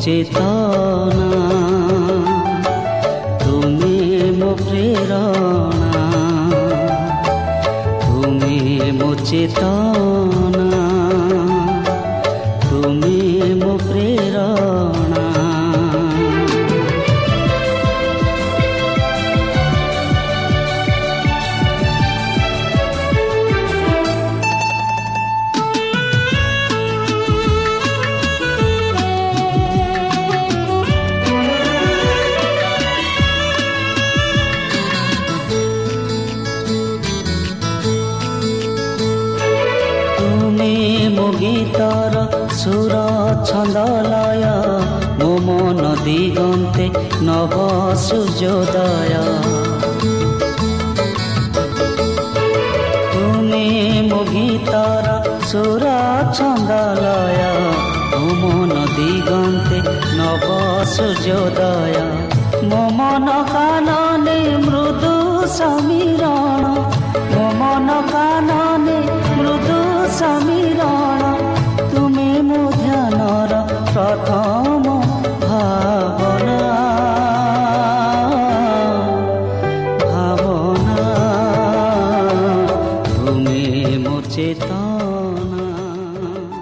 街道 ସୁର ଛନ୍ଦଲୟ ମୋ ମନ ଦିଗନ୍ତେ ନବ ସୂର୍ଯ୍ୟୋଦୟ ମୋ ମନ କାନନେ ମୃଦୁ ସମୀରଣ ମୋ ମନ କାନନେ ମୃଦୁ ସମୀରଣ ତୁମେ ମୋ ଧ୍ୟାନର ପ୍ରଥମ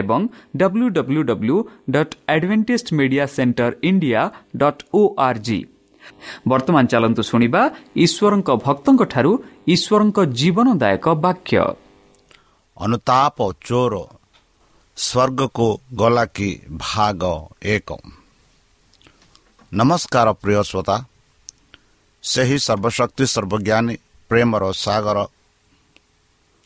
ଏବଂ W W W dot Adventist media centre India dot O R G ବର୍ତ୍ତମାନ ଚାଲନ୍ତୁ ଶୁଣିବା ଈଶ୍ୱରଙ୍କ ଭକ୍ତଙ୍କଠାରୁ ଈଶ୍ୱରଙ୍କ ଜୀବନଦାୟକ ବାକ୍ୟ ଅନୁତାପ ଚୋର ସ୍ୱର୍ଗକୁ ଗଲା କି ଭାଗ ଏକ ନମସ୍କାର ପ୍ରିୟ ଶ୍ରୋତା ସେହି ସର୍ବଶକ୍ତି ସର୍ବଜ୍ଞାନୀ ପ୍ରେମର ସାଗର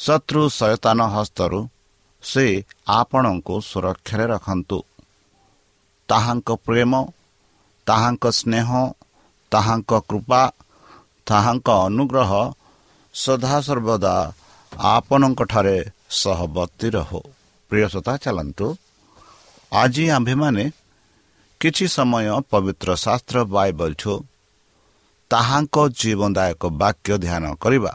ଶତ୍ରୁ ସୟତାନ ହସ୍ତରୁ ସେ ଆପଣଙ୍କୁ ସୁରକ୍ଷାରେ ରଖନ୍ତୁ। ତାହାଙ୍କ ପ୍ରେମ ତାହାଙ୍କ ସ୍ନେହ ତାହାଙ୍କ କୃପା ତାହାଙ୍କ ଅନୁଗ୍ରହ ସଦାସର୍ବଦା ଆପଣଙ୍କଠାରେ ସହବର୍ତ୍ତୀ ରହୁ। ପ୍ରିୟ ଶ୍ରୋତା ଚାଲନ୍ତୁ। ଆଜି ଆମ୍ଭେମାନେ କିଛି ସମୟ ପବିତ୍ର ଶାସ୍ତ୍ର ବାଇବଲଠୁ ତାହାଙ୍କ ଜୀବନଦାୟକ ବାକ୍ୟ ଧ୍ୟାନ କରିବା।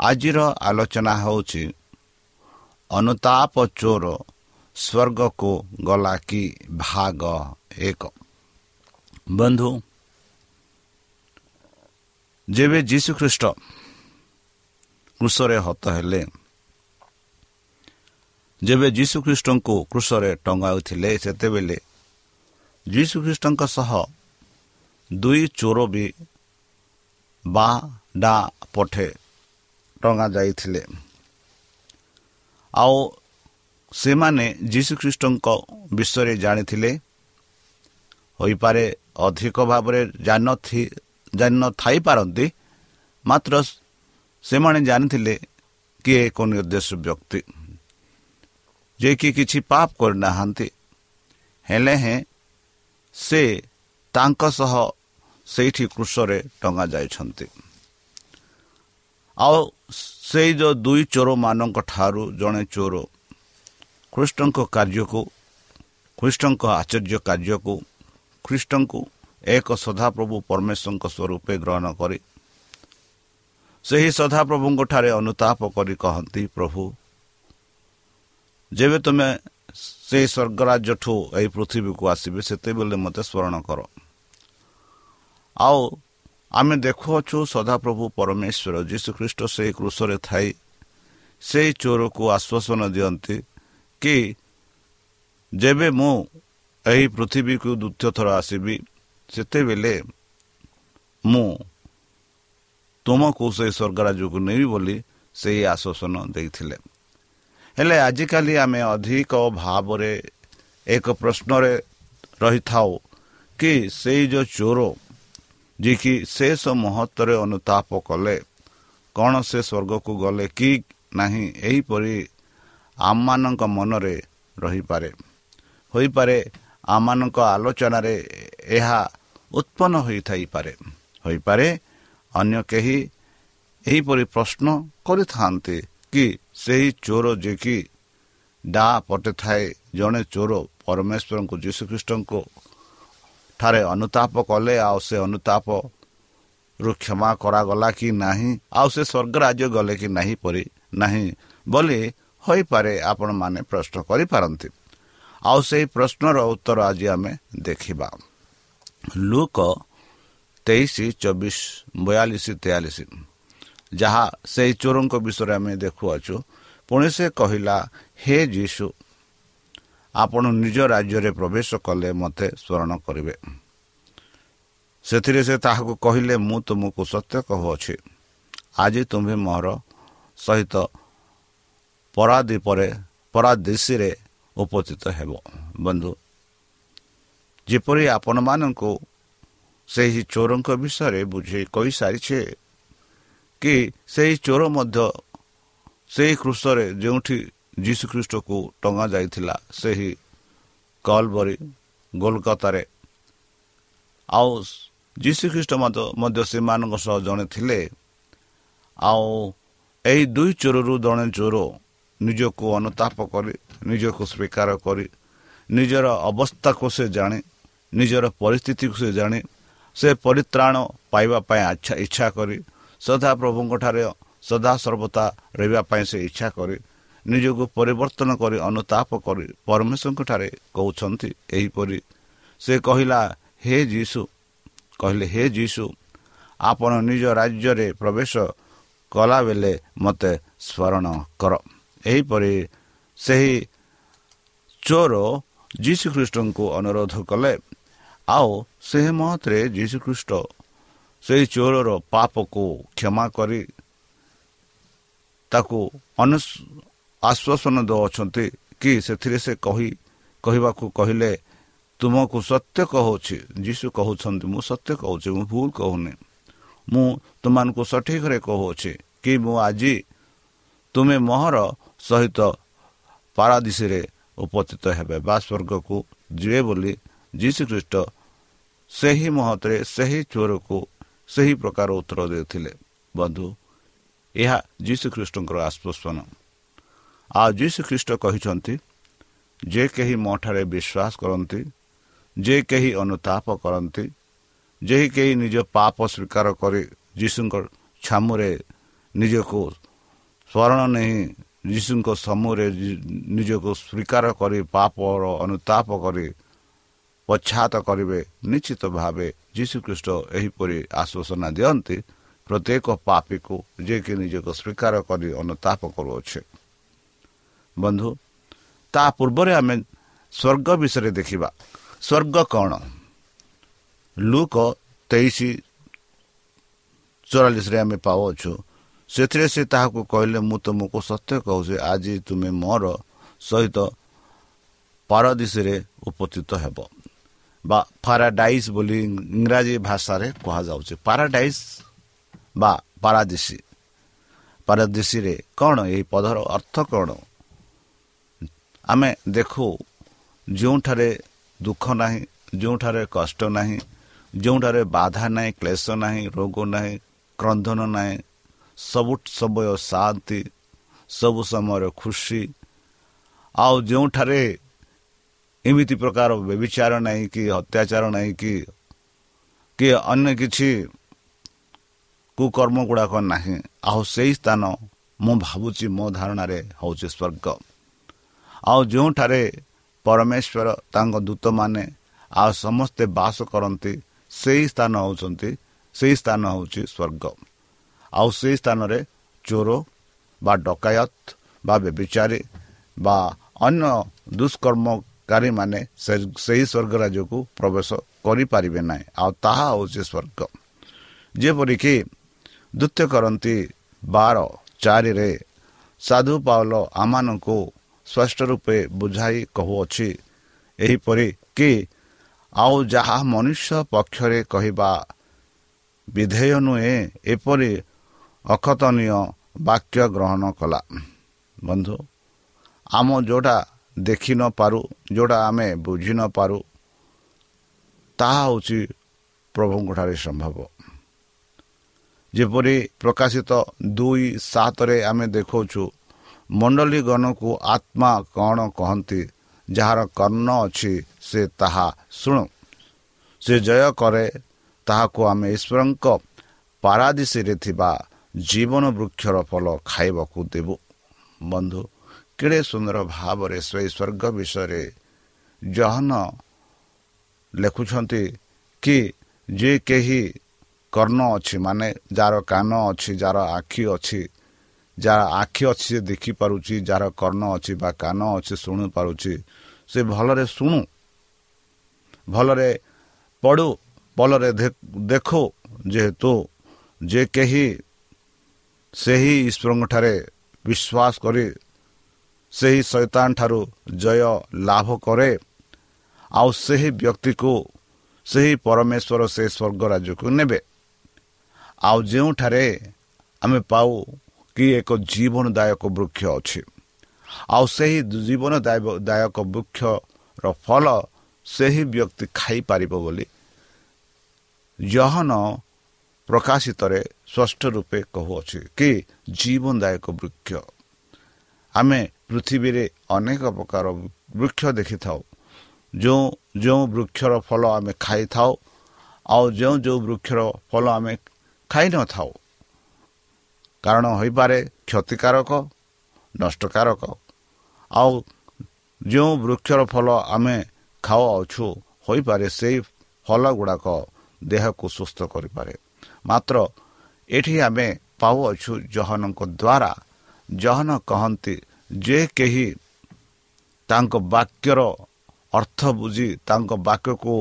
ଆଜିର ଆଲୋଚନା ହେଉଛି ଅନୁତାପ ଚୋର ସ୍ୱର୍ଗକୁ ଗଲା କି ଭାଗ ଏକ। ବନ୍ଧୁ ଯେବେ ଯୀଶୁଖ୍ରୀଷ୍ଟ କୃଷରେ ହତ ହେଲେ ଯେବେ ଯୀଶୁଖ୍ରୀଷ୍ଟଙ୍କୁ କୃଷରେ ଟଙ୍ଗାଉଥିଲେ ସେତେବେଳେ ଯୀଶୁଖ୍ରୀଷ୍ଟଙ୍କ ସହ ଦୁଇ ଚୋର ବି ବା ଡା ପଠେ ଟଙ୍ଗା ଯାଇଥିଲେ ଆଉ ସେମାନେ ଯୀଶୁଖ୍ରୀଷ୍ଟଙ୍କ ବିଷୟରେ ଜାଣିଥିଲେ ହୋଇପାରେ ଅଧିକ ଭାବରେ ଜାଣିନଥାଇପାରନ୍ତି ମାତ୍ର ସେମାନେ ଜାଣିଥିଲେ କିଏ ଏକ ନିର୍ଦ୍ଦେଶ ବ୍ୟକ୍ତି ଯିଏକି କିଛି ପାପ କରିନାହାନ୍ତି। ହେଲେ ହେଁ ସେ ତାଙ୍କ ସହ ସେଇଠି କୃଷରେ ଟଙ୍ଗା ଯାଇଛନ୍ତି। ଆଉ ସେଇ ଯେଉଁ ଦୁଇ ଚୋରମାନଙ୍କ ଠାରୁ ଜଣେ ଚୋର ଖ୍ରୀଷ୍ଟଙ୍କ କାର୍ଯ୍ୟକୁ ଖ୍ରୀଷ୍ଟଙ୍କ ଆଚର୍ଯ୍ୟ କାର୍ଯ୍ୟକୁ ଖ୍ରୀଷ୍ଟଙ୍କୁ ଏକ ସଦାପ୍ରଭୁ ପରମେଶ୍ୱରଙ୍କ ସ୍ୱରୂପେ ଗ୍ରହଣ କରି ସେହି ସଦାପ୍ରଭୁଙ୍କଠାରେ ଅନୁତାପ କରି କହନ୍ତି ପ୍ରଭୁ ଯେବେ ତୁମେ ସେହି ସ୍ୱର୍ଗରାଜ୍ୟଠୁ ଏହି ପୃଥିବୀକୁ ଆସିବେ ସେତେବେଳେ ମୋତେ ସ୍ମରଣ କର। ଆଉ ଆମେ ଦେଖୁଅଛୁ ସଦାପ୍ରଭୁ ପରମେଶ୍ୱର ଯୀଶୁଖ୍ରୀଷ୍ଟ ସେହି କୃଷରେ ଥାଇ ସେହି ଚୋରକୁ ଆଶ୍ୱାସନ ଦିଅନ୍ତି କି ଯେବେ ମୁଁ ଏହି ପୃଥିବୀକୁ ଦ୍ୱିତୀୟ ଥର ଆସିବି ସେତେବେଳେ ମୁଁ ତୁମକୁ ସେହି ସ୍ୱର୍ଗରାଜ୍ୟକୁ ନେବି ବୋଲି ସେହି ଆଶ୍ୱାସନ ଦେଇଥିଲେ। ହେଲେ ଆଜିକାଲି ଆମେ ଅଧିକ ଭାବରେ ଏକ ପ୍ରଶ୍ନରେ ରହିଥାଉ କି ସେଇ ଯେଉଁ ଚୋର ଯିଏକି ଶେଷ ମହତ୍ଵରେ ଅନୁତାପ କଲେ କ'ଣ ସେ ସ୍ୱର୍ଗକୁ ଗଲେ କି ନାହିଁ ଏହିପରି ଆମମାନଙ୍କ ମନରେ ରହିପାରେ। ହୋଇପାରେ ଆମମାନଙ୍କ ଆଲୋଚନାରେ ଏହା ଉତ୍ପନ୍ନ ହୋଇଥାଇପାରେ। ହୋଇପାରେ ଅନ୍ୟ କେହି ଏହିପରି ପ୍ରଶ୍ନ କରିଥାନ୍ତି କି ସେହି ଚୋର ଯିଏକି ଡା ପଟେ ଜଣେ ଚୋର ପରମେଶ୍ୱରଙ୍କୁ ଯୀଶୁଖ୍ରୀଷ୍ଟଙ୍କୁ ଠାରେ ଅନୁତାପ କଲେ ଆଉ ସେ ଅନୁତାପରୁ କ୍ଷମା କରାଗଲା କି ନାହିଁ ଆଉ ସେ ସ୍ୱର୍ଗ ରାଜ୍ୟ ଗଲେ କି ନାହିଁ ପରି ନାହିଁ ବୋଲି ହୋଇପାରେ ଆପଣମାନେ ପ୍ରଶ୍ନ କରିପାରନ୍ତି। ଆଉ ସେହି ପ୍ରଶ୍ନର ଉତ୍ତର ଆଜି ଆମେ ଦେଖିବା। ଲୁକ ତେଇଶ ଚବିଶ ବୟାଳିଶ ତେୟାଳିଶ। ଯାହା ସେହି ଚୋରଙ୍କ ବିଷୟରେ ଆମେ ଦେଖୁଅଛୁ। ପୁଣି ସେ କହିଲା ହେ ଯୀଶୁ ଆପଣ ନିଜ ରାଜ୍ୟରେ ପ୍ରବେଶ କଲେ ମୋତେ ସ୍ମରଣ କରିବେ। ସେଥିରେ ସେ ତାହାକୁ କହିଲେ ମୁଁ ତୁମକୁ ସତ୍ୟ କହୁଅଛି। ଆଜି ତୁମ୍ଭେ ମୋର ସହିତ ପରାଦୀପରେ ପରାଦିଶୀରେ ଉପସ୍ଥିତ ହେବ। ବନ୍ଧୁ ଯେପରି ଆପଣମାନଙ୍କୁ ସେହି ଚୋରଙ୍କ ବିଷୟରେ ବୁଝେଇ କହିସାରିଛେ କି ସେହି ଚୋର ମଧ୍ୟ ସେହି କୃଷରେ ଯେଉଁଠି ଯୀଶୁଖ୍ରୀଷ୍ଟକୁ ଟଙ୍ଗା ଯାଇଥିଲା ସେହି କଲବରି ଗୋଲକତାରେ। ଆଉ ଯୀଶୁଖ୍ରୀଷ୍ଟ ମଧ୍ୟ ସେମାନଙ୍କ ସହ ଜଣେ ଥିଲେ। ଆଉ ଏହି ଦୁଇ ଚୋରରୁ ଜଣେ ଚୋର ନିଜକୁ ଅନୁତାପ କରି ନିଜକୁ ସ୍ୱୀକାର କରି ନିଜର ଅବସ୍ଥାକୁ ସେ ଜାଣି ନିଜର ପରିସ୍ଥିତିକୁ ସେ ଜାଣି ସେ ପରିତ୍ରାଣ ପାଇବା ପାଇଁ ଇଚ୍ଛା କରି ସଦାପ୍ରଭୁଙ୍କଠାରେ ସଦାସର୍ବତା ରହିବା ପାଇଁ ସେ ଇଚ୍ଛା କରି ନିଜକୁ ପରିବର୍ତ୍ତନ କରି ଅନୁତାପ କରି ପରମେଶ୍ୱରଙ୍କଠାରେ କହୁଛନ୍ତି ଏହିପରି। ସେ କହିଲା ହେ ଯୀଶୁ। କହିଲେ ହେ ଯୀଶୁ ଆପଣ ନିଜ ରାଜ୍ୟରେ ପ୍ରବେଶ କଲାବେଳେ ମୋତେ ସ୍ମରଣ କର। ଏହିପରି ସେହି ଚୋର ଯୀଶୁଖ୍ରୀଷ୍ଟଙ୍କୁ ଅନୁରୋଧ କଲେ। ଆଉ ସେହି ମତରେ ଯୀଶୁଖ୍ରୀଷ୍ଟ ସେହି ଚୋରର ପାପକୁ କ୍ଷମା କରି ତାକୁ ଆଶ୍ୱାସନ ଦେଉଛନ୍ତି କି ସେଥିରେ ସେ କହି କହିବାକୁ କହିଲେ ତୁମକୁ ସତ୍ୟ କହୁଛି ଯୀଶୁ କହୁଛନ୍ତି ମୁଁ ସତ୍ୟ କହୁଛି ମୁଁ ଭୁଲ କହୁନି। ମୁଁ ତୁମମାନଙ୍କୁ ସଠିକରେ କହୁଅଛି କି ମୁଁ ଆଜି ତୁମେ ମୋହର ସହିତ ପାରାଦିଶୀରେ ଉପସ୍ଥିତ ହେବେ। ବା ସ୍ୱର୍ଗକୁ ଯିବେ ବୋଲି ଯୀଶୁଖ୍ରୀଷ୍ଟ ସେହି ମହତରେ ସେହି ଚୋରକୁ ସେହି ପ୍ରକାର ଉତ୍ତର ଦେଉଥିଲେ ବନ୍ଧୁ ଏହା ଯୀଶୁଖ୍ରୀଷ୍ଟଙ୍କର ଆଶ୍ୱାସନ। ଆଉ ଯୀଶୁ ଖ୍ରୀଷ୍ଟ କହିଛନ୍ତି ଯେ କେହି ମୋ ଠାରେ ବିଶ୍ୱାସ କରନ୍ତି ଯେ କେହି ଅନୁତାପ କରନ୍ତି ଯେ କେହି ନିଜ ପାପ ସ୍ୱୀକାର କରି ଯୀଶୁଙ୍କ ଛାମୁରେ ନିଜକୁ ସ୍ମରଣ ନେଇ ଯୀଶୁଙ୍କ ସମୂହରେ ନିଜକୁ ସ୍ୱୀକାର କରି ପାପର ଅନୁତାପ କରି ପଛାତ କରିବେ। ନିଶ୍ଚିତ ଭାବେ ଯୀଶୁଖ୍ରୀଷ୍ଟ ଏହିପରି ଆଶ୍ୱାସନା ଦିଅନ୍ତି ପ୍ରତ୍ୟେକ ପାପୀକୁ ଯିଏକି ନିଜକୁ ସ୍ୱୀକାର କରି ଅନୁତାପ କରୁଅଛେ। ବନ୍ଧୁ ତା ପୂର୍ବରେ ଆମେ ସ୍ୱର୍ଗ ବିଷୟରେ ଦେଖିବା। ସ୍ୱର୍ଗ କ'ଣ? ଲୁକ ତେଇଶ ଚଉରାଳିଶରେ ଆମେ ପାଉଅଛୁ। ସେଥିରେ ସେ ତାହାକୁ କହିଲେ ମୁଁ ତୁମକୁ ସତ୍ୟ କହୁଛି ଆଜି ତୁମେ ମୋର ସହିତ ପାରଦିଶରେ ଉପସ୍ଥିତ ହେବ। ବା ପାରାଡାଇସ୍ ବୋଲି ଇଂରାଜୀ ଭାଷାରେ କୁହାଯାଉଛି। ପାରାଡାଇସ୍ ବା ପାରାଦିଶୀ। ପାରଦିଶୀରେ କ'ଣ? ଏହି ପଦର ଅର୍ଥ କ'ଣ? ଆମେ ଦେଖୁ ଯେଉଁଠାରେ ଦୁଃଖ ନାହିଁ ଯେଉଁଠାରେ କଷ୍ଟ ନାହିଁ ଯେଉଁଠାରେ ବାଧା ନାହିଁ କ୍ଲେଶ ନାହିଁ ରୋଗ ନାହିଁ କ୍ରନ୍ଧନ ନାହିଁ ସବୁ ସମୟ ଶାନ୍ତି ସବୁ ସମୟରେ ଖୁସି। ଆଉ ଯେଉଁଠାରେ ଏମିତି ପ୍ରକାର ବ୍ୟବିଚାର ନାହିଁ କି ଅତ୍ୟାଚାର ନାହିଁ କି କି ଅନ୍ୟ କିଛି କୁକର୍ମ ଗୁଡ଼ାକ ନାହିଁ ଆଉ ସେହି ସ୍ଥାନ ମୁଁ ଭାବୁଛି ମୋ ଧାରଣାରେ ହେଉଛି ସ୍ୱର୍ଗ। ଆଉ ଯେଉଁଠାରେ ପରମେଶ୍ୱର ତାଙ୍କ ଦୂତମାନେ ଆଉ ସମସ୍ତେ ବାସ କରନ୍ତି ସେହି ସ୍ଥାନ ହେଉଛନ୍ତି ସେହି ସ୍ଥାନ ହେଉଛି ସ୍ୱର୍ଗ। ଆଉ ସେହି ସ୍ଥାନରେ ଚୋର ବା ଡକାୟତ ବା ବ୍ୟବିଚାରୀ ବା ଅନ୍ୟ ଦୁଷ୍କର୍ମକାରୀମାନେ ସେହି ସ୍ୱର୍ଗ ରାଜ୍ୟକୁ ପ୍ରବେଶ କରିପାରିବେ ନାହିଁ। ଆଉ ତାହା ହେଉଛି ସ୍ୱର୍ଗ। ଯେପରିକି ଦ୍ୱିତୀୟ କରନ୍ତି ବାର ଚାରିରେ ସାଧୁ ପାଉଲ ଆମମାନଙ୍କୁ ସ୍ପଷ୍ଟ ରୂପେ ବୁଝାଇ କହୁଅଛି। ଏହିପରି କି ଆଉ ଯାହା ମନୁଷ୍ୟ ପକ୍ଷରେ କହିବା ବିଧେୟ ନୁହେଁ ଏପରି ଅଖତନୀୟ ବାକ୍ୟ ଗ୍ରହଣ କଲା। ବନ୍ଧୁ ଆମ ଯେଉଁଟା ଦେଖି ନପାରୁ ଯେଉଁଟା ଆମେ ବୁଝି ନପାରୁ ତାହା ହେଉଛି ପ୍ରଭୁଙ୍କଠାରେ ସମ୍ଭବ। ଯେପରି ପ୍ରକାଶିତ ଦୁଇ ସାତରେ ଆମେ ଦେଖାଉଛୁ ମଣ୍ଡଳୀଗଣକୁ ଆତ୍ମା କ'ଣ କହନ୍ତି ଯାହାର କର୍ଣ୍ଣ ଅଛି ସେ ତାହା ଶୁଣୁ। ସେ ଜୟ କରେ ତାହାକୁ ଆମେ ଈଶ୍ୱରଙ୍କ ପାରାଦିଶୀରେ ଥିବା ଜୀବନ ବୃକ୍ଷର ଫଳ ଖାଇବାକୁ ଦେବୁ। ବନ୍ଧୁ କେଡ଼େ ସୁନ୍ଦର ଭାବରେ ସେହି ସ୍ୱର୍ଗ ବିଷୟରେ ଜହନ ଲେଖୁଛନ୍ତି କି ଯେ କେହି କର୍ଣ୍ଣ ଅଛି ମାନେ ଯାହାର କାନ ଅଛି ଯାହାର ଆଖି ଅଛି ଯାହାର ଆଖି ଅଛି ସେ ଦେଖିପାରୁଛି ଯାହାର କର୍ଣ୍ଣ ଅଛି ବା କାନ ଅଛି ଶୁଣିପାରୁଛି ସେ ଭଲରେ ଶୁଣୁ ଭଲରେ ପଢ଼ୁ ଭଲରେ ଦେଖୁ ଯେହେତୁ ଯେ କେହି ସେହି ଈଶ୍ୱରଙ୍କଠାରେ ବିଶ୍ୱାସ କରି ସେହି ଶୈତାନ ଠାରୁ ଜୟ ଲାଭ କରେ ଆଉ ସେହି ବ୍ୟକ୍ତିକୁ ସେହି ପରମେଶ୍ୱର ସେ ସ୍ୱର୍ଗ ରାଜ୍ୟକୁ ନେବେ ଆଉ ଯେଉଁଠାରେ ଆମେ ପାଉ କି ଏକ ଜୀବନଦାୟକ ବୃକ୍ଷ ଅଛି। ଆଉ ସେହି ଜୀବନଦାୟକ ବୃକ୍ଷର ଫଳ ସେହି ବ୍ୟକ୍ତି ଖାଇପାରିବ ବୋଲି ଜହନ ପ୍ରକାଶିତରେ ସ୍ପଷ୍ଟ ରୂପେ କହୁଅଛି କି ଜୀବନଦାୟକ ବୃକ୍ଷ। ଆମେ ପୃଥିବୀରେ ଅନେକ ପ୍ରକାର ବୃକ୍ଷ ଦେଖିଥାଉ। ଯେଉଁ ଯେଉଁ ବୃକ୍ଷର ଫଳ ଆମେ ଖାଇଥାଉ ଆଉ ଯେଉଁ ଯେଉଁ ବୃକ୍ଷର ଫଳ ଆମେ ଖାଇନଥାଉ କାରଣ ହୋଇପାରେ କ୍ଷତିକାରକ ନଷ୍ଟକାରକ। ଆଉ ଯେଉଁ ବୃକ୍ଷର ଫଳ ଆମେ ଖାଉଅଛୁ ହୋଇପାରେ ସେହି ଫଳ ଗୁଡ଼ାକ ଦେହକୁ ସୁସ୍ଥ କରିପାରେ। ମାତ୍ର ଏଠି ଆମେ ପାଉଅଛୁ ଜହନଙ୍କ ଦ୍ୱାରା। ଜହନ କହନ୍ତି ଯେ କେହି ତାଙ୍କ ବାକ୍ୟର ଅର୍ଥ ବୁଝି ତାଙ୍କ ବାକ୍ୟକୁ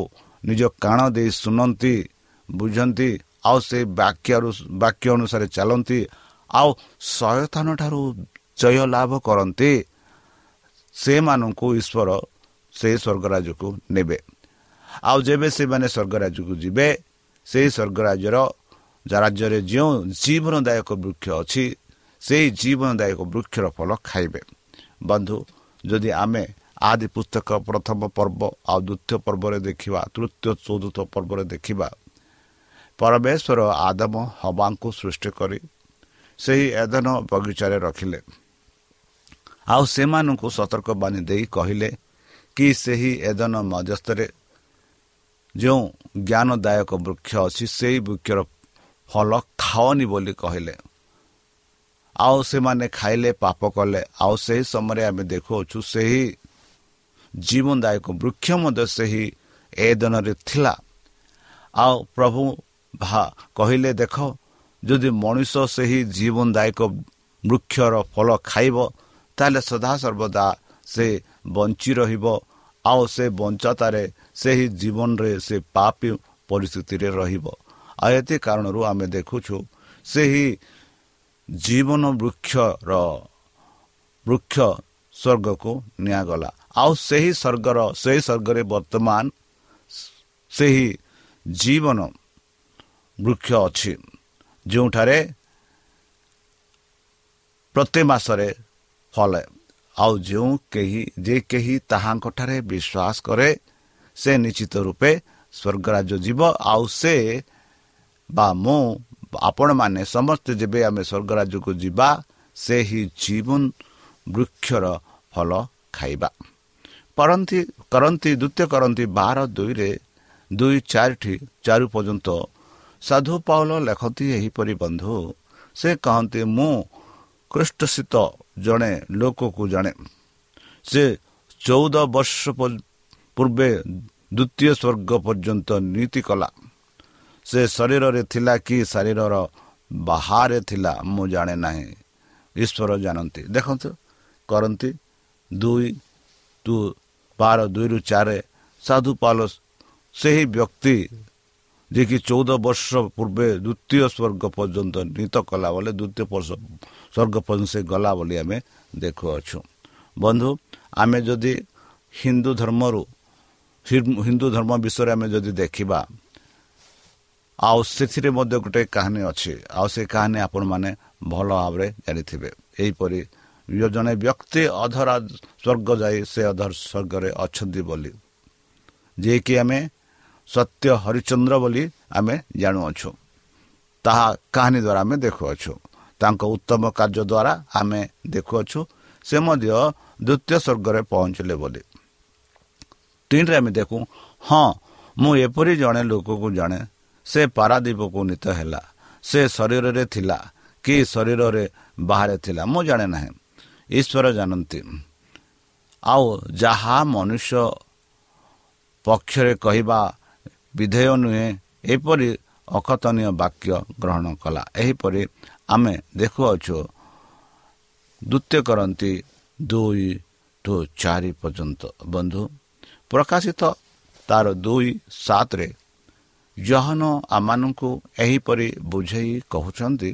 ନିଜ କାଣ ଦେଇ ଶୁଣନ୍ତି ବୁଝନ୍ତି ଆଉ ସେ ବାକ୍ୟରୁ ବାକ୍ୟ ଅନୁସାରେ ଚାଲନ୍ତି ଆଉ ସୟତାନ ଠାରୁ ଜୟ ଲାଭ କରନ୍ତି ସେମାନଙ୍କୁ ଈଶ୍ୱର ସେହି ସ୍ୱର୍ଗରାଜକୁ ନେବେ। ଆଉ ଯେବେ ସେମାନେ ସ୍ୱର୍ଗରାଜକୁ ଯିବେ ସେହି ସ୍ୱର୍ଗରାଜ୍ୟର ରାଜ୍ୟରେ ଯେଉଁ ଜୀବନଦାୟକ ବୃକ୍ଷ ଅଛି ସେହି ଜୀବନଦାୟକ ବୃକ୍ଷର ଫଳ ଖାଇବେ। ବନ୍ଧୁ ଯଦି ଆମେ ଆଦି ପୁସ୍ତକ ପ୍ରଥମ ପର୍ବ ଆଉ ଦ୍ୱିତୀୟ ପର୍ବରେ ଦେଖିବା ତୃତୀୟ ଚତୁର୍ଥ ପର୍ବରେ ଦେଖିବା ପରମେଶ୍ୱର ଆଦମ ହବାଙ୍କୁ ସୃଷ୍ଟି କରି ସେହି ଏଦନ ବଗିଚାରେ ରଖିଲେ। ଆଉ ସେମାନଙ୍କୁ ସତର୍କବାଣୀ ଦେଇ କହିଲେ କି ସେହି ଏଦନ ମଧ୍ୟସ୍ଥରେ ଯେଉଁ ଜ୍ଞାନଦାୟକ ବୃକ୍ଷ ଅଛି ସେହି ବୃକ୍ଷର ଫଳ ଖାଅନି ବୋଲି କହିଲେ। ଆଉ ସେମାନେ ଖାଇଲେ ପାପ କଲେ। ଆଉ ସେହି ସମୟରେ ଆମେ ଦେଖୁଅଛୁ ସେହି ଜୀବନଦାୟକ ବୃକ୍ଷ ମଧ୍ୟ ସେହି ଏ ଦିନରେ ଥିଲା। ଆଉ ପ୍ରଭୁ କହିଲେ ଦେଖ ଯଦି ମଣିଷ ସେହି ଜୀବନଦାୟକ ବୃକ୍ଷର ଫଳ ଖାଇବ ତାହେଲେ ସଦାସର୍ବଦା ସେ ବଞ୍ଚି ରହିବ ଆଉ ସେ ବଞ୍ଚାତାରେ ସେହି ଜୀବନରେ ସେ ପାପି ପରିସ୍ଥିତିରେ ରହିବ ଆଉ ଏତେ କାରଣରୁ ଆମେ ଦେଖୁଛୁ ସେହି ଜୀବନ ବୃକ୍ଷର ବୃକ୍ଷ ସ୍ୱର୍ଗକୁ ନିଆଗଲା ଆଉ ସେହି ସ୍ୱର୍ଗର ସେହି ସ୍ୱର୍ଗରେ ବର୍ତ୍ତମାନ ସେହି ଜୀବନ ବୃକ୍ଷ ଅଛି ଯେଉଁଠାରେ ପ୍ରତି ମାସରେ ଫଳେ। ଆଉ ଯେଉଁ କେହି ଯେ କେହି ତାହାଙ୍କଠାରେ ବିଶ୍ୱାସ କରେ ସେ ନିଶ୍ଚିତ ରୂପେ ସ୍ୱର୍ଗରାଜ ଯିବ। ଆଉ ସେ ବା ମୁଁ ଆପଣମାନେ ସମସ୍ତେ ଯେବେ ଆମେ ସ୍ୱର୍ଗରାଜକୁ ଯିବା ସେହି ଜୀବନ ବୃକ୍ଷର ଫଳ ଖାଇବା। କରନ୍ତି କରନ୍ତି ଦ୍ୱିତୀୟ କରନ୍ତି ବାର ଦୁଇରେ ଦୁଇ ଚାରିଟି ଚାରି ପର୍ଯ୍ୟନ୍ତ ସାଧୁ ପାଉଲ ଲେଖନ୍ତି ଏହିପରି ବନ୍ଧୁ ସେ କହନ୍ତି ମୁଁ କୃଷ୍ଟଶୀତ ଜଣେ ଲୋକକୁ ଜାଣେ। ସେ ଚଉଦ ବର୍ଷ ପୂର୍ବେ ଦ୍ୱିତୀୟ ସ୍ୱର୍ଗ ପର୍ଯ୍ୟନ୍ତ ନୀତି କଲା। ସେ ଶରୀରରେ ଥିଲା କି ଶରୀରର ବାହାରେ ଥିଲା ମୁଁ ଜାଣେ ନାହିଁ। ଈଶ୍ୱର ଜାଣନ୍ତି। ଦେଖନ୍ତୁ କରନ୍ତି ଦୁଇ ଟୁ ବାର ଦୁଇରୁ ଚାରି ସାଧୁ ପାଲ ସେହି ବ୍ୟକ୍ତି ଯିଏକି ଚଉଦ ବର୍ଷ ପୂର୍ବେ ଦ୍ୱିତୀୟ ସ୍ୱର୍ଗ ପର୍ଯ୍ୟନ୍ତ ନୀତ କଲା ବୋଲେ ଦ୍ୱିତୀୟ ବର୍ଷ ସ୍ୱର୍ଗ ପର୍ଯ୍ୟନ୍ତ ସେ ଗଲା ବୋଲି ଆମେ ଦେଖୁଅଛୁ ବନ୍ଧୁ ଆମେ ଯଦି ହିନ୍ଦୁ ଧର୍ମରୁ ହିନ୍ଦୁ ଧର୍ମ ବିଷୟରେ ଆମେ ଯଦି ଦେଖିବା ଆଉ ସେଥିରେ ମଧ୍ୟ ଗୋଟେ କାହାଣୀ ଅଛି। ଆଉ ସେ କାହାଣୀ ଆପଣମାନେ ଭଲ ଭାବରେ ଜାଣିଥିବେ। ଏହିପରି ଜଣେ ବ୍ୟକ୍ତି ଅଧରା ସ୍ୱର୍ଗ ଯାଇ ସେ ଅଧର ସ୍ୱର୍ଗରେ ଅଛନ୍ତି ବୋଲି। ଯିଏକି ଆମେ ସତ୍ୟ ହରିଚନ୍ଦ୍ର ବୋଲି ଆମେ ଜାଣୁଅଛୁ। ତାହା କାହାଣୀ ଦ୍ୱାରା ଆମେ ଦେଖୁଅଛୁ। ତାଙ୍କ ଉତ୍ତମ କାର୍ଯ୍ୟ ଦ୍ୱାରା ଆମେ ଦେଖୁଅଛୁ। ସେ ମଧ୍ୟ ଦ୍ୱିତୀୟ ସ୍ୱର୍ଗରେ ପହଞ୍ଚିଲେ ବୋଲି। ତିନିରେ ଆମେ ଦେଖୁ ହଁ ମୁଁ ଏପରି ଜଣେ ଲୋକକୁ ଜାଣେ। ସେ ପାରାଦୀପକୁ ନୀତ ହେଲା। ସେ ଶରୀରରେ ଥିଲା କି ଶରୀରରେ ବାହାରେ ଥିଲା ମୁଁ ଜାଣେ ନାହିଁ। ଈଶ୍ୱର ଜାଣନ୍ତି। ଆଉ ଯାହା ମନୁଷ୍ୟ ପକ୍ଷରେ କହିବା ବିଧେୟ ନୁହେଁ ଏପରି ଅକଥନୀୟ ବାକ୍ୟ ଗ୍ରହଣ କଲା। ଏହିପରି ଆମେ ଦେଖୁଅଛୁ ଦ୍ୱିତୀୟ କରନ୍ତି ଦୁଇ ଟୁ ଚାରି ପର୍ଯ୍ୟନ୍ତ। ବନ୍ଧୁ ପ୍ରକାଶିତ ତାର ଦୁଇ ସାତରେ ଜହନ ଆମମାନଙ୍କୁ ଏହିପରି ବୁଝେଇ କହୁଛନ୍ତି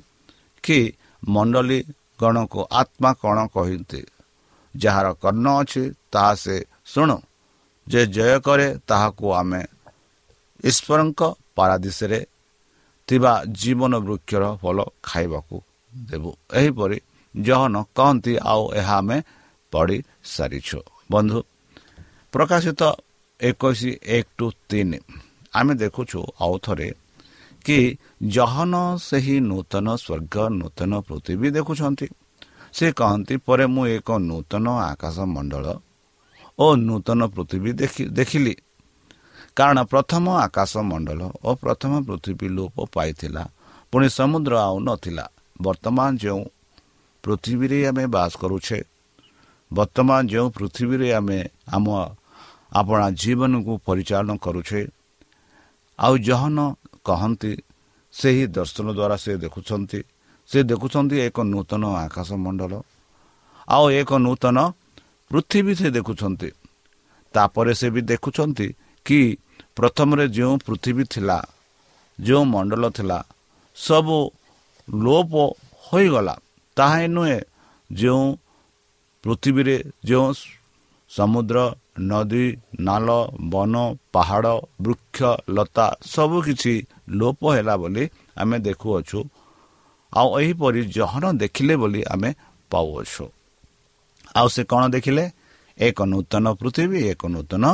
କି ମଣ୍ଡଳୀ ଗଣକୁ ଆତ୍ମା କ'ଣ କହନ୍ତି? ଯାହାର କର୍ଣ୍ଣ ଅଛି ତାହା ସେ ଶୁଣୁ। ଯେ ଜୟ କରେ ତାହାକୁ ଆମେ ଈଶ୍ୱରଙ୍କ ପାରାଦିଶରେ ଥିବା ଜୀବନ ବୃକ୍ଷର ଫଳ ଖାଇବାକୁ ଦେବୁ। ଏହିପରି ଜହନ କହନ୍ତି ଆଉ ଏହା ଆମେ ପଢ଼ି ସାରିଛୁ। ବନ୍ଧୁ ପ୍ରକାଶିତ ଏକୋଇଶ ଏକ ଟୁ ତିନି। ଆମେ ଦେଖୁଛୁ ଆଉ ଥରେ କି ଜହନ ସେହି ନୂତନ ସ୍ୱର୍ଗ ନୂତନ ପୃଥିବୀ ଦେଖୁଛନ୍ତି। ସେ କହନ୍ତି ପରେ ମୁଁ ଏକ ନୂତନ ଆକାଶ ମଣ୍ଡଳ ଓ ନୂତନ ପୃଥିବୀ ଦେଖିଲି। କାରଣ ପ୍ରଥମ ଆକାଶ ମଣ୍ଡଳ ଓ ପ୍ରଥମ ପୃଥିବୀ ଲୋପ ପାଇଥିଲା। ପୁଣି ସମୁଦ୍ର ଆଉ ନଥିଲା। ବର୍ତ୍ତମାନ ଯେଉଁ ପୃଥିବୀରେ ଆମେ ବାସ କରୁଛେ ବର୍ତ୍ତମାନ ଯେଉଁ ପୃଥିବୀରେ ଆମେ ଆମ ଆପଣା ଜୀବନକୁ ପରିଚାଳନା କରୁଛେ ଆଉ ଜହନ କହନ୍ତି ସେହି ଦର୍ଶନ ଦ୍ୱାରା ସେ ଦେଖୁଛନ୍ତି। ସେ ଦେଖୁଛନ୍ତି ଏକ ନୂତନ ଆକାଶ ମଣ୍ଡଳ ଆଉ ଏକ ନୂତନ ପୃଥିବୀ ସେ ଦେଖୁଛନ୍ତି। ତାପରେ ସେ ବି ଦେଖୁଛନ୍ତି କି ପ୍ରଥମରେ ଯେଉଁ ପୃଥିବୀ ଥିଲା ଯେଉଁ ମଣ୍ଡଳ ଥିଲା ସବୁ ଲୋପ ହୋଇଗଲା। ତାହା ନୁହେଁ ଯେଉଁ ପୃଥିବୀରେ ଯେଉଁ ସମୁଦ୍ର ନଦୀ ନାଲ ବନ ପାହାଡ଼ ବୃକ୍ଷ ଲତା ସବୁକିଛି ଲୋପ ହେଲା ବୋଲି ଆମେ ଦେଖୁଅଛୁ। ଆଉ ଏହିପରି ଜହନ ଦେଖିଲେ ବୋଲି ଆମେ ପାଉଅଛୁ। ଆଉ ସେ କ'ଣ ଦେଖିଲେ? ଏକ ନୂତନ ପୃଥିବୀ ଏକ ନୂତନ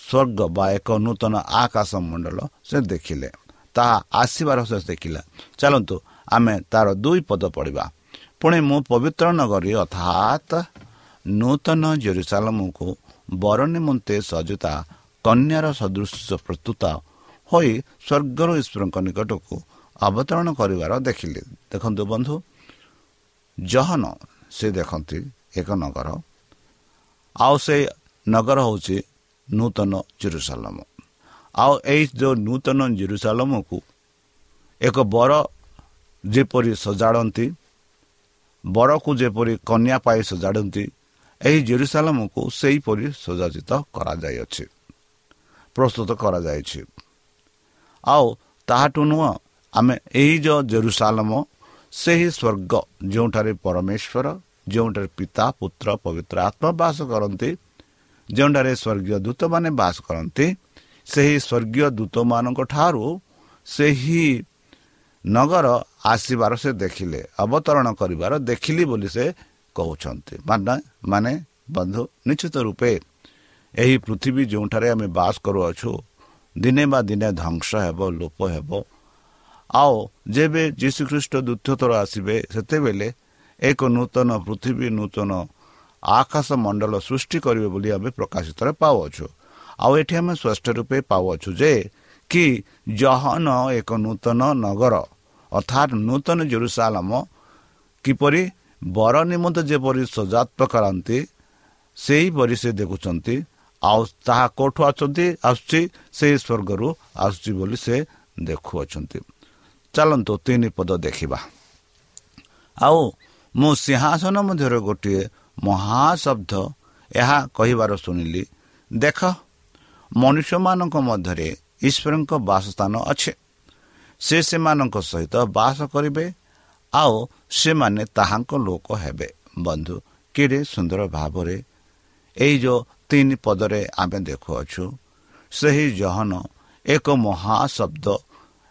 ସ୍ୱର୍ଗ ବା ଏକ ନୂତନ ଆକାଶ ମଣ୍ଡଳ ସେ ଦେଖିଲେ। ତାହା ଆସିବାର ସେ ଦେଖିଲା। ଚାଲନ୍ତୁ ଆମେ ତାର ଦୁଇ ପଦ ପଡ଼ିବା ପୁଣି ମୁଁ ପବିତ୍ର ନଗରୀ ଅର୍ଥାତ୍ ନୂତନ ଜେରୁସାଲମକୁ ବର ନିମନ୍ତେ ସଜତା କନ୍ୟାର ସଦୃଶ ପ୍ରସ୍ତୁତ ହୋଇ ସ୍ୱର୍ଗର ଈଶ୍ୱରଙ୍କ ନିକଟକୁ ଅବତରଣ କରିବାର ଦେଖିଲେ। ଦେଖନ୍ତୁ ବନ୍ଧୁ ଜହନ ସେ ଦେଖନ୍ତି ଏକ ନଗର। ଆଉ ସେ ନଗର ହେଉଛି ନୂତନ ଜେରୁସାଲମ ଆଉ ଏଇ ଯେଉଁ ନୂତନ ଜେରୁସାଲମକୁ ଏକ ବର ଯେପରି ସଜାଡ଼ନ୍ତି ବରକୁ ଯେପରି କନ୍ୟା ପାଇ ସଜାଡ଼ନ୍ତି ଏହି ଜେରୁସାଲମକୁ ସେହିପରି ସଜାଜିତ କରାଯାଇଅଛି ପ୍ରସ୍ତୁତ କରାଯାଇଛି ଆଉ ତାହାଠୁ ନୁହଁ ଆମେ ଏହି ଯେଉଁ ଜେରୁସାଲମ ସେହି ସ୍ୱର୍ଗ ଯେଉଁଠାରେ ପରମେଶ୍ୱର ଯେଉଁଠାରେ ପିତା ପୁତ୍ର ପବିତ୍ର ଆତ୍ମା ବାସ କରନ୍ତି ଯେଉଁଠାରେ ସ୍ୱର୍ଗୀୟ ଦୂତମାନେ ବାସ କରନ୍ତି ସେହି ସ୍ୱର୍ଗୀୟ ଦୂତମାନଙ୍କ ଠାରୁ ସେହି ନଗର ଆସିବାର ସେ ଦେଖିଲେ ଅବତରଣ କରିବାର ଦେଖିଲି ବୋଲି ସେ କହୁଛନ୍ତି। ମାନେ ବନ୍ଧୁ ନିଶ୍ଚିତ ରୂପେ ଏହି ପୃଥିବୀ ଯେଉଁଠାରେ ଆମେ ବାସ କରୁଅଛୁ ଦିନେ ବା ଦିନେ ଧ୍ୱଂସ ହେବ ଲୋପ ହେବ। ଆଉ ଯେବେ ଯୀଶୁଖ୍ରୀଷ୍ଟ ଦ୍ୱିତୀୟଥର ଆସିବେ ସେତେବେଳେ ଏକ ନୂତନ ପୃଥିବୀ ନୂତନ ଆକାଶ ମଣ୍ଡଳ ସୃଷ୍ଟି କରିବେ ବୋଲି ଆମେ ପ୍ରକାଶିତରେ ପାଉଅଛୁ। ଆଉ ଏଠି ଆମେ ସ୍ପଷ୍ଟ ରୂପେ ପାଉଅଛୁ ଯେ କି ଜହନ ଏକ ନୂତନ ନଗର ଅର୍ଥାତ୍ ନୂତନ ଜେରୁସାଲମ କିପରି ବର ନିମନ୍ତେ ଯେପରି ସଜାତ୍ମ କରନ୍ତି ସେହିପରି ସେ ଦେଖୁଛନ୍ତି। ଆଉ ତାହା କେଉଁଠୁ ଆସୁଛନ୍ତି ଆସୁଛି ସେହି ସ୍ୱର୍ଗରୁ ଆସୁଛି ବୋଲି ସେ ଦେଖୁଅଛନ୍ତି। ଚାଲନ୍ତୁ ତିନି ପଦ ଦେଖିବା। ଆଉ ମୁଁ ସିଂହାସନ ମଧ୍ୟରେ ଗୋଟିଏ ମହାଶବ୍ଦ ଏହା କହିବାର ଶୁଣିଲି ଦେଖ ମନୁଷ୍ୟମାନଙ୍କ ମଧ୍ୟରେ ଈଶ୍ୱରଙ୍କ ବାସସ୍ଥାନ ଅଛି। ସେ ସେମାନଙ୍କ ସହିତ ବାସ କରିବେ ଆଉ ସେମାନେ ତାହାଙ୍କ ଲୋକ ହେବେ। ବନ୍ଧୁ କିରେ ସୁନ୍ଦର ଭାବରେ ଏଇ ଯେଉଁ ତିନି ପଦରେ ଆମେ ଦେଖୁଅଛୁ ସେହି ଜହନ ଏକ ମହାଶବ୍ଦ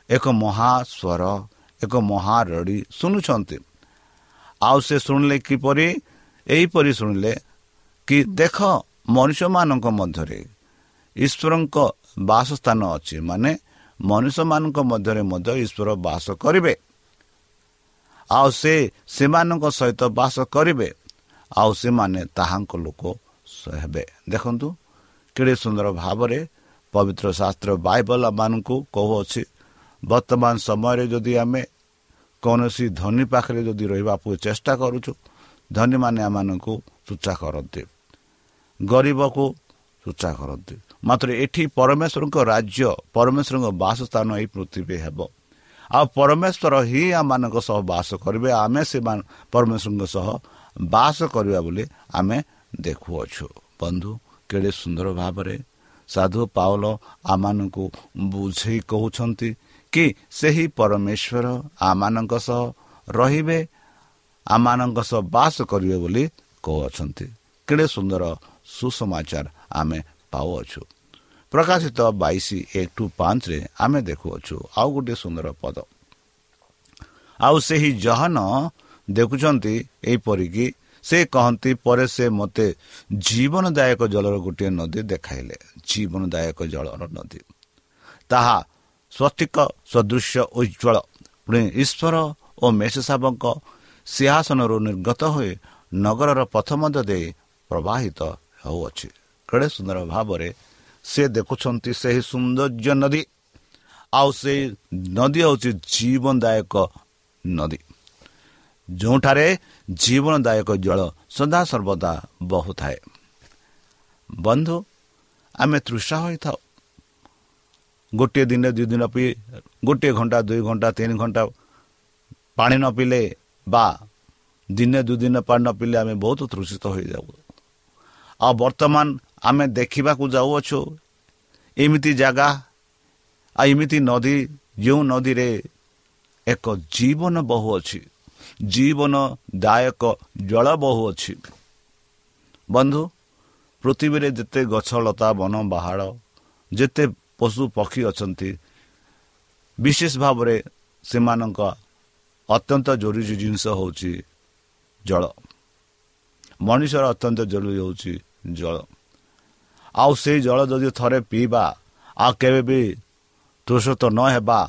ଏକ ମହାସ୍ୱର ଏକ ମହାରଡ଼ି ଶୁଣୁଛନ୍ତି। ଆଉ ସେ ଶୁଣିଲେ କିପରି? ଏହିପରି ଶୁଣିଲେ କି ଦେଖ ମନୁଷ୍ୟମାନଙ୍କ ମଧ୍ୟରେ ଈଶ୍ୱରଙ୍କ ବାସସ୍ଥାନ ଅଛି ମାନେ ମନୁଷ୍ୟମାନଙ୍କ ମଧ୍ୟରେ ମଧ୍ୟ ଈଶ୍ୱର ବାସ କରିବେ। ଆଉ ସେ ସେମାନଙ୍କ ସହିତ ବାସ କରିବେ ଆଉ ସେମାନେ ତାହାଙ୍କ ଲୋକ ହେବେ। ଦେଖନ୍ତୁ କେଡ଼େ ସୁନ୍ଦର ଭାବରେ ପବିତ୍ର ଶାସ୍ତ୍ର ବାଇବଲ ମାନଙ୍କୁ କହୁଅଛି ବର୍ତ୍ତମାନ ସମୟରେ ଯଦି ଆମେ କୌଣସି ଧନୀ ପାଖରେ ଯଦି ରହିବାକୁ ଚେଷ୍ଟା କରୁଛୁ ଧନୀମାନେ ଆମମାନଙ୍କୁ ତୁଚ୍ଛା କରନ୍ତି। ଗରିବକୁ ତୁଚ୍ଛା କରନ୍ତି। ମାତ୍ର ଏଠି ପରମେଶ୍ୱରଙ୍କ ରାଜ୍ୟ ପରମେଶ୍ୱରଙ୍କ ବାସସ୍ଥାନ ଏହି ପୃଥିବୀ ହେବ। ଆଉ ପରମେଶ୍ୱର ହିଁ ଆମମାନଙ୍କ ସହ ବାସ କରିବେ। ଆମେ ସେମାନେ ପରମେଶ୍ୱରଙ୍କ ସହ ବାସ କରିବା ବୋଲି ଆମେ ଦେଖୁଅଛୁ। ବନ୍ଧୁ କେଡ଼େ ସୁନ୍ଦର ଭାବରେ ସାଧୁ ପାଉଲ ଆମମାନଙ୍କୁ ବୁଝେଇ କହୁଛନ୍ତି କି ସେହି ପରମେଶ୍ୱର ଆମମାନଙ୍କ ସହ ରହିବେ ଆମମାନଙ୍କ ସହ ବାସ କରିବେ ବୋଲି କହୁଅଛନ୍ତି। କେଡ଼େ ସୁନ୍ଦର ସୁସମାଚାର ଆମେ ପାଉଅଛୁ। ପ୍ରକାଶିତ ବାଇଶ ଏକ ଟୁ ପାଞ୍ଚରେ ଆମେ ଦେଖୁଅଛୁ ଆଉ ଗୋଟିଏ ସୁନ୍ଦର ପଦ। ଆଉ ସେହି ଜହନ ଦେଖୁଛନ୍ତି ଏହିପରିକି ସେ କହନ୍ତି ପରେ ସେ ମୋତେ ଜୀବନଦାୟକ ଜଳର ଗୋଟିଏ ନଦୀ ଦେଖାଇଲେ ଜୀବନଦାୟକ ଜଳର ନଦୀ। ତାହା ସ୍ୱସ୍ତିକ ସଦୃଶ ଉଜ୍ଜଳ ପୁଣି ଈଶ୍ୱର ଓ ମେଷସାବଙ୍କ ସିଂହାସନରୁ ନିର୍ଗତ ହୋଇ ନଗରର ପଥ ମଧ୍ୟ ଦେଇ ପ୍ରବାହିତ ହେଉଅଛି। କେଡ଼େ ସୁନ୍ଦର ଭାବରେ ସେ ଦେଖୁଛନ୍ତି ସେହି ସୌନ୍ଦର୍ଯ୍ୟ ନଦୀ। ଆଉ ସେଇ ନଦୀ ହେଉଛି ଜୀବନଦାୟକ ନଦୀ। ଯେଉଁଠାରେ ଜୀବନଦାୟକ ଜଳ ସଦାସର୍ବଦା ବହୁଥାଏ। ବନ୍ଧୁ ଆମେ ତୃଷା ହୋଇଥାଉ। ଗୋଟିଏ ଦିନ ଦୁଇ ଦିନ ପିଇ ଗୋଟିଏ ଘଣ୍ଟା ଦୁଇ ଘଣ୍ଟା ତିନି ଘଣ୍ଟା ପାଣି ନ ପିଇଲେ ବା ଦିନେ ଦୁଇ ଦିନ ପାଣି ନ ପିଇଲେ ଆମେ ବହୁତ ତୃଷିତ ହୋଇଯାଉ। ଆଉ ବର୍ତ୍ତମାନ ଆମେ ଦେଖିବାକୁ ଯାଉଅଛୁ ଏମିତି ଜାଗା ଆଉ ଏମିତି ନଦୀ ଯେଉଁ ନଦୀରେ ଏକ ଜୀବନ ବହୁ ଅଛି ଜୀବନଦାୟକ ଜଳ ବହୁ ଅଛି। ବନ୍ଧୁ ପୃଥିବୀରେ ଯେତେ ଗଛ ଲତା ବନ ପାହାଡ଼ ଯେତେ ପଶୁ ପକ୍ଷୀ ଅଛନ୍ତି ବିଶେଷ ଭାବରେ ସେମାନଙ୍କ ଅତ୍ୟନ୍ତ ଜରୁରୀ ଜିନିଷ ହେଉଛି ଜଳ। ମଣିଷର ଅତ୍ୟନ୍ତ ଜରୁରୀ ହେଉଛି ଜଳ। ଆଉ ସେଇ ଜଳ ଯଦି ଥରେ ପିଇବା ଆଉ କେବେ ବି ତୃଷତ ନ ହେବା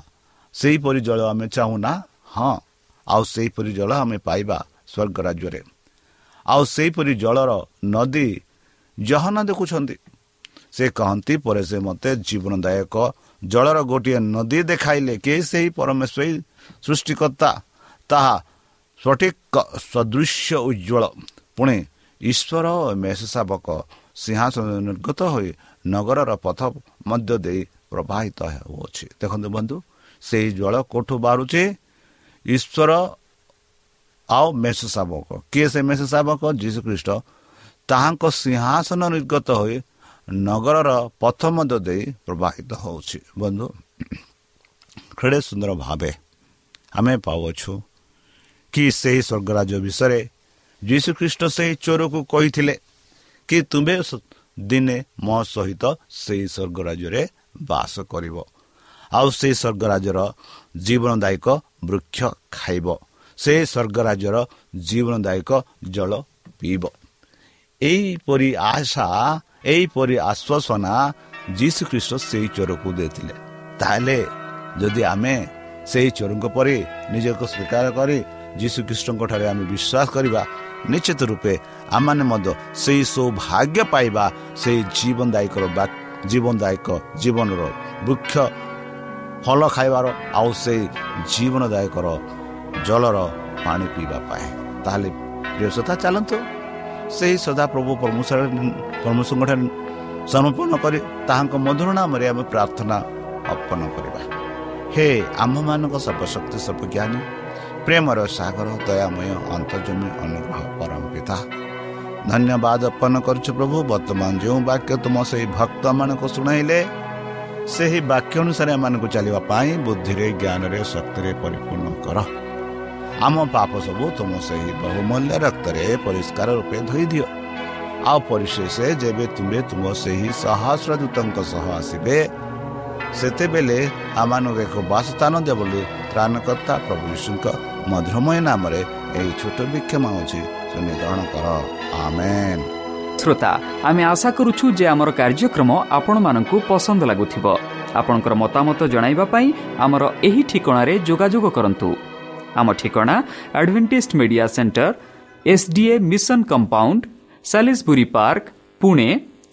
ସେହିପରି ଜଳ ଆମେ ଚାହୁଁନା ହଁ ଆଉ ସେହିପରି ଜଳ ଆମେ ପାଇବା ସ୍ୱର୍ଗ ରାଜ୍ୟରେ। ଆଉ ସେହିପରି ଜଳର ନଦୀ ଜହନ ଦେଖୁଛନ୍ତି। ସେ କହନ୍ତି ପରେ ସେ ମୋତେ ଜୀବନଦାୟକ ଜଳର ଗୋଟିଏ ନଦୀ ଦେଖାଇଲେ। କି ସେହି ପରମେଶ୍ୱର ସୃଷ୍ଟିକର୍ତ୍ତା? ତାହା ସଠିକ ସଦୃଶ୍ୟ ଉଜ୍ଜଳ ପୁଣି ଈଶ୍ୱର ମେଷ ଶାବକ ସିଂହାସନ ନିର୍ଗତ ହୋଇ ନଗରର ପଥ ମଧ୍ୟ ଦେଇ ପ୍ରବାହିତ ହେଉଅଛି ଦେଖନ୍ତୁ ବନ୍ଧୁ ସେହି ଜଳ କେଉଁଠୁ ବାହାରୁଛି ଈଶ୍ୱର ଆଉ ମେଷ ଶାବକ କିଏ ସେ ମେଷ ଶାବକ ଯୀଶୁଖ୍ରୀଷ୍ଟ। ତାହାଙ୍କ ସିଂହାସନ ନିର୍ଗତ ହୋଇ ନଗରର ପଥ ମଧ୍ୟ ଦେଇ ପ୍ରବାହିତ ହେଉଛି ବନ୍ଧୁ ଖେଳେ ସୁନ୍ଦର ଭାବେ ଆମେ ପାଉଅଛୁ। କି ସେହି ସ୍ୱର୍ଗରାଜ ବିଷୟରେ ଯୀଶୁଖ୍ରୀଷ୍ଟ ସେହି ଚୋରକୁ କହିଥିଲେ କି ତୁମେ ଦିନେ ମୋ ସହିତ ସେହି ସ୍ୱର୍ଗରାଜ୍ୟରେ ବାସ କରିବ। ଆଉ ସେହି ସ୍ୱର୍ଗରାଜର ଜୀବନଦାୟକ ବୃକ୍ଷ ଖାଇବ। ସେ ସ୍ୱର୍ଗରାଜର ଜୀବନଦାୟକ ଜଳ ପିଇବ। ଏହିପରି ଆଶା ଏହିପରି ଆଶ୍ୱାସନା ଯୀଶୁଖ୍ରୀଷ୍ଟ ସେହି ଚୋରକୁ ଦେଇଥିଲେ। ତାହେଲେ ଯଦି ଆମେ ସେହି ଚୋରଙ୍କ ପରି ନିଜକୁ ସ୍ୱୀକାର କରି ଯୀଶୁଖ୍ରୀଷ୍ଟଙ୍କ ଠାରେ ଆମେ ବିଶ୍ୱାସ କରିବା ନିଶ୍ଚିତ ରୂପେ ଆମମାନେ ମଧ୍ୟ ସେହି ସୌଭାଗ୍ୟ ପାଇବା ସେହି ଜୀବନଦାୟକର ଜୀବନଦାୟକ ଜୀବନର ବୃକ୍ଷ ଫଳ ଖାଇବାର ଆଉ ସେଇ ଜୀବନଦାୟକର ଜଳର ପାଣି ପିଇବା ପାଇଁ। ତାହେଲେ ପ୍ରିୟ ସଦା ଚାଲନ୍ତୁ ସେହି ସଦାପ୍ରଭୁ ପରମେଶ୍ୱରଙ୍କଠାରେ ସମର୍ପଣ କରି ତାହାଙ୍କ ମଧୁର ନାମରେ ଆମେ ପ୍ରାର୍ଥନା ଅର୍ପଣ କରିବା। ହେ ଆମ୍ଭମାନଙ୍କ ସର୍ବଶକ୍ତି ସର୍ବଜ୍ଞାନୀ ପ୍ରେମର ସାଗର ଦୟାମୟ ଅନ୍ତର୍ଜମୀ ଅନୁଗ୍ରହ ପରମ ପିତା। ଧନ୍ୟବାଦ ଅର୍ପଣ କରୁଛୁ ପ୍ରଭୁ ବର୍ତ୍ତମାନ ଯେଉଁ ବାକ୍ୟ ତୁମ ସେହି ଭକ୍ତମାନଙ୍କୁ ଶୁଣାଇଲେ ସେହି ବାକ୍ୟ ଅନୁସାରେ ଏମାନଙ୍କୁ ଚାଲିବା ପାଇଁ ବୁଦ୍ଧିରେ ଜ୍ଞାନରେ ଶକ୍ତିରେ ପରିପୂର୍ଣ୍ଣ କର। ଆମ ପାପ ସବୁ ତୁମ ସେହି ବହୁମୂଲ୍ୟ ରକ୍ତରେ ପରିଷ୍କାର ରୂପେ ଧୋଇ ଦିଅ ଆଉ ପରିଶେଷ ଯେବେ ତୁମେ ତୁମ ସେହି ସହସ୍ର ଦୂତଙ୍କ ସହ ଆସିବେ ସେତେବେଳେ ଆମମାନଙ୍କୁ ଏକ ବାସସ୍ଥାନ ଦିଅ ବୋଲି ତ୍ରାଣକର୍ତ୍ତା ପ୍ରଭୁ ଯୀଶୁଙ୍କ ମଧୁରମୟ ନାମରେ ଏହି ଛୋଟ ବିକ୍ଷମ ଅଛି ଗ୍ରହଣ କର। ଆମେନ୍। ଶ୍ରୋତା ଆମେ ଆଶା କରୁଛୁ ଯେ ଆମର କାର୍ଯ୍ୟକ୍ରମ ଆପଣମାନଙ୍କୁ ପସନ୍ଦ ଲାଗୁଥିବ। ଆପଣଙ୍କର ମତାମତ ଜଣାଇବା ପାଇଁ ଆମର ଏହି ଠିକଣାରେ ଯୋଗାଯୋଗ କରନ୍ତୁ। ଆମ ଠିକଣା advantage media centre SDA mission compound Salisbury park Pune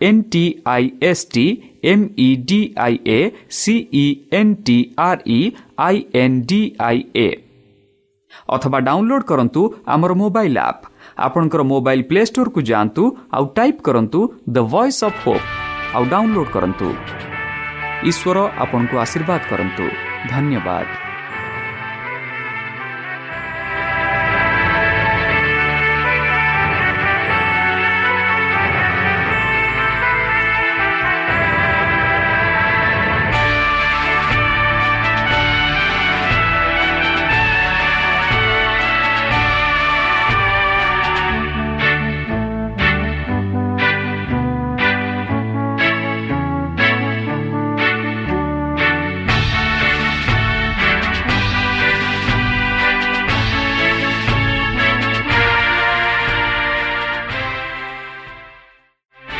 N T I S T M E D I A C N T R E I N D I A ଅଥବା ଡାଉନଲୋଡ୍ କରନ୍ତୁ ଆମର ମୋବାଇଲ୍ ଆପ୍ ଆପଣଙ୍କର mobile play ଷ୍ଟୋରକୁ ଯାଆନ୍ତୁ ଆଉ type କରନ୍ତୁ the voice of hope ଆଉ download କରନ୍ତୁ ଈଶ୍ୱର ଆପଣଙ୍କୁ ଆଶୀର୍ବାଦ କରନ୍ତୁ ଧନ୍ୟବାଦ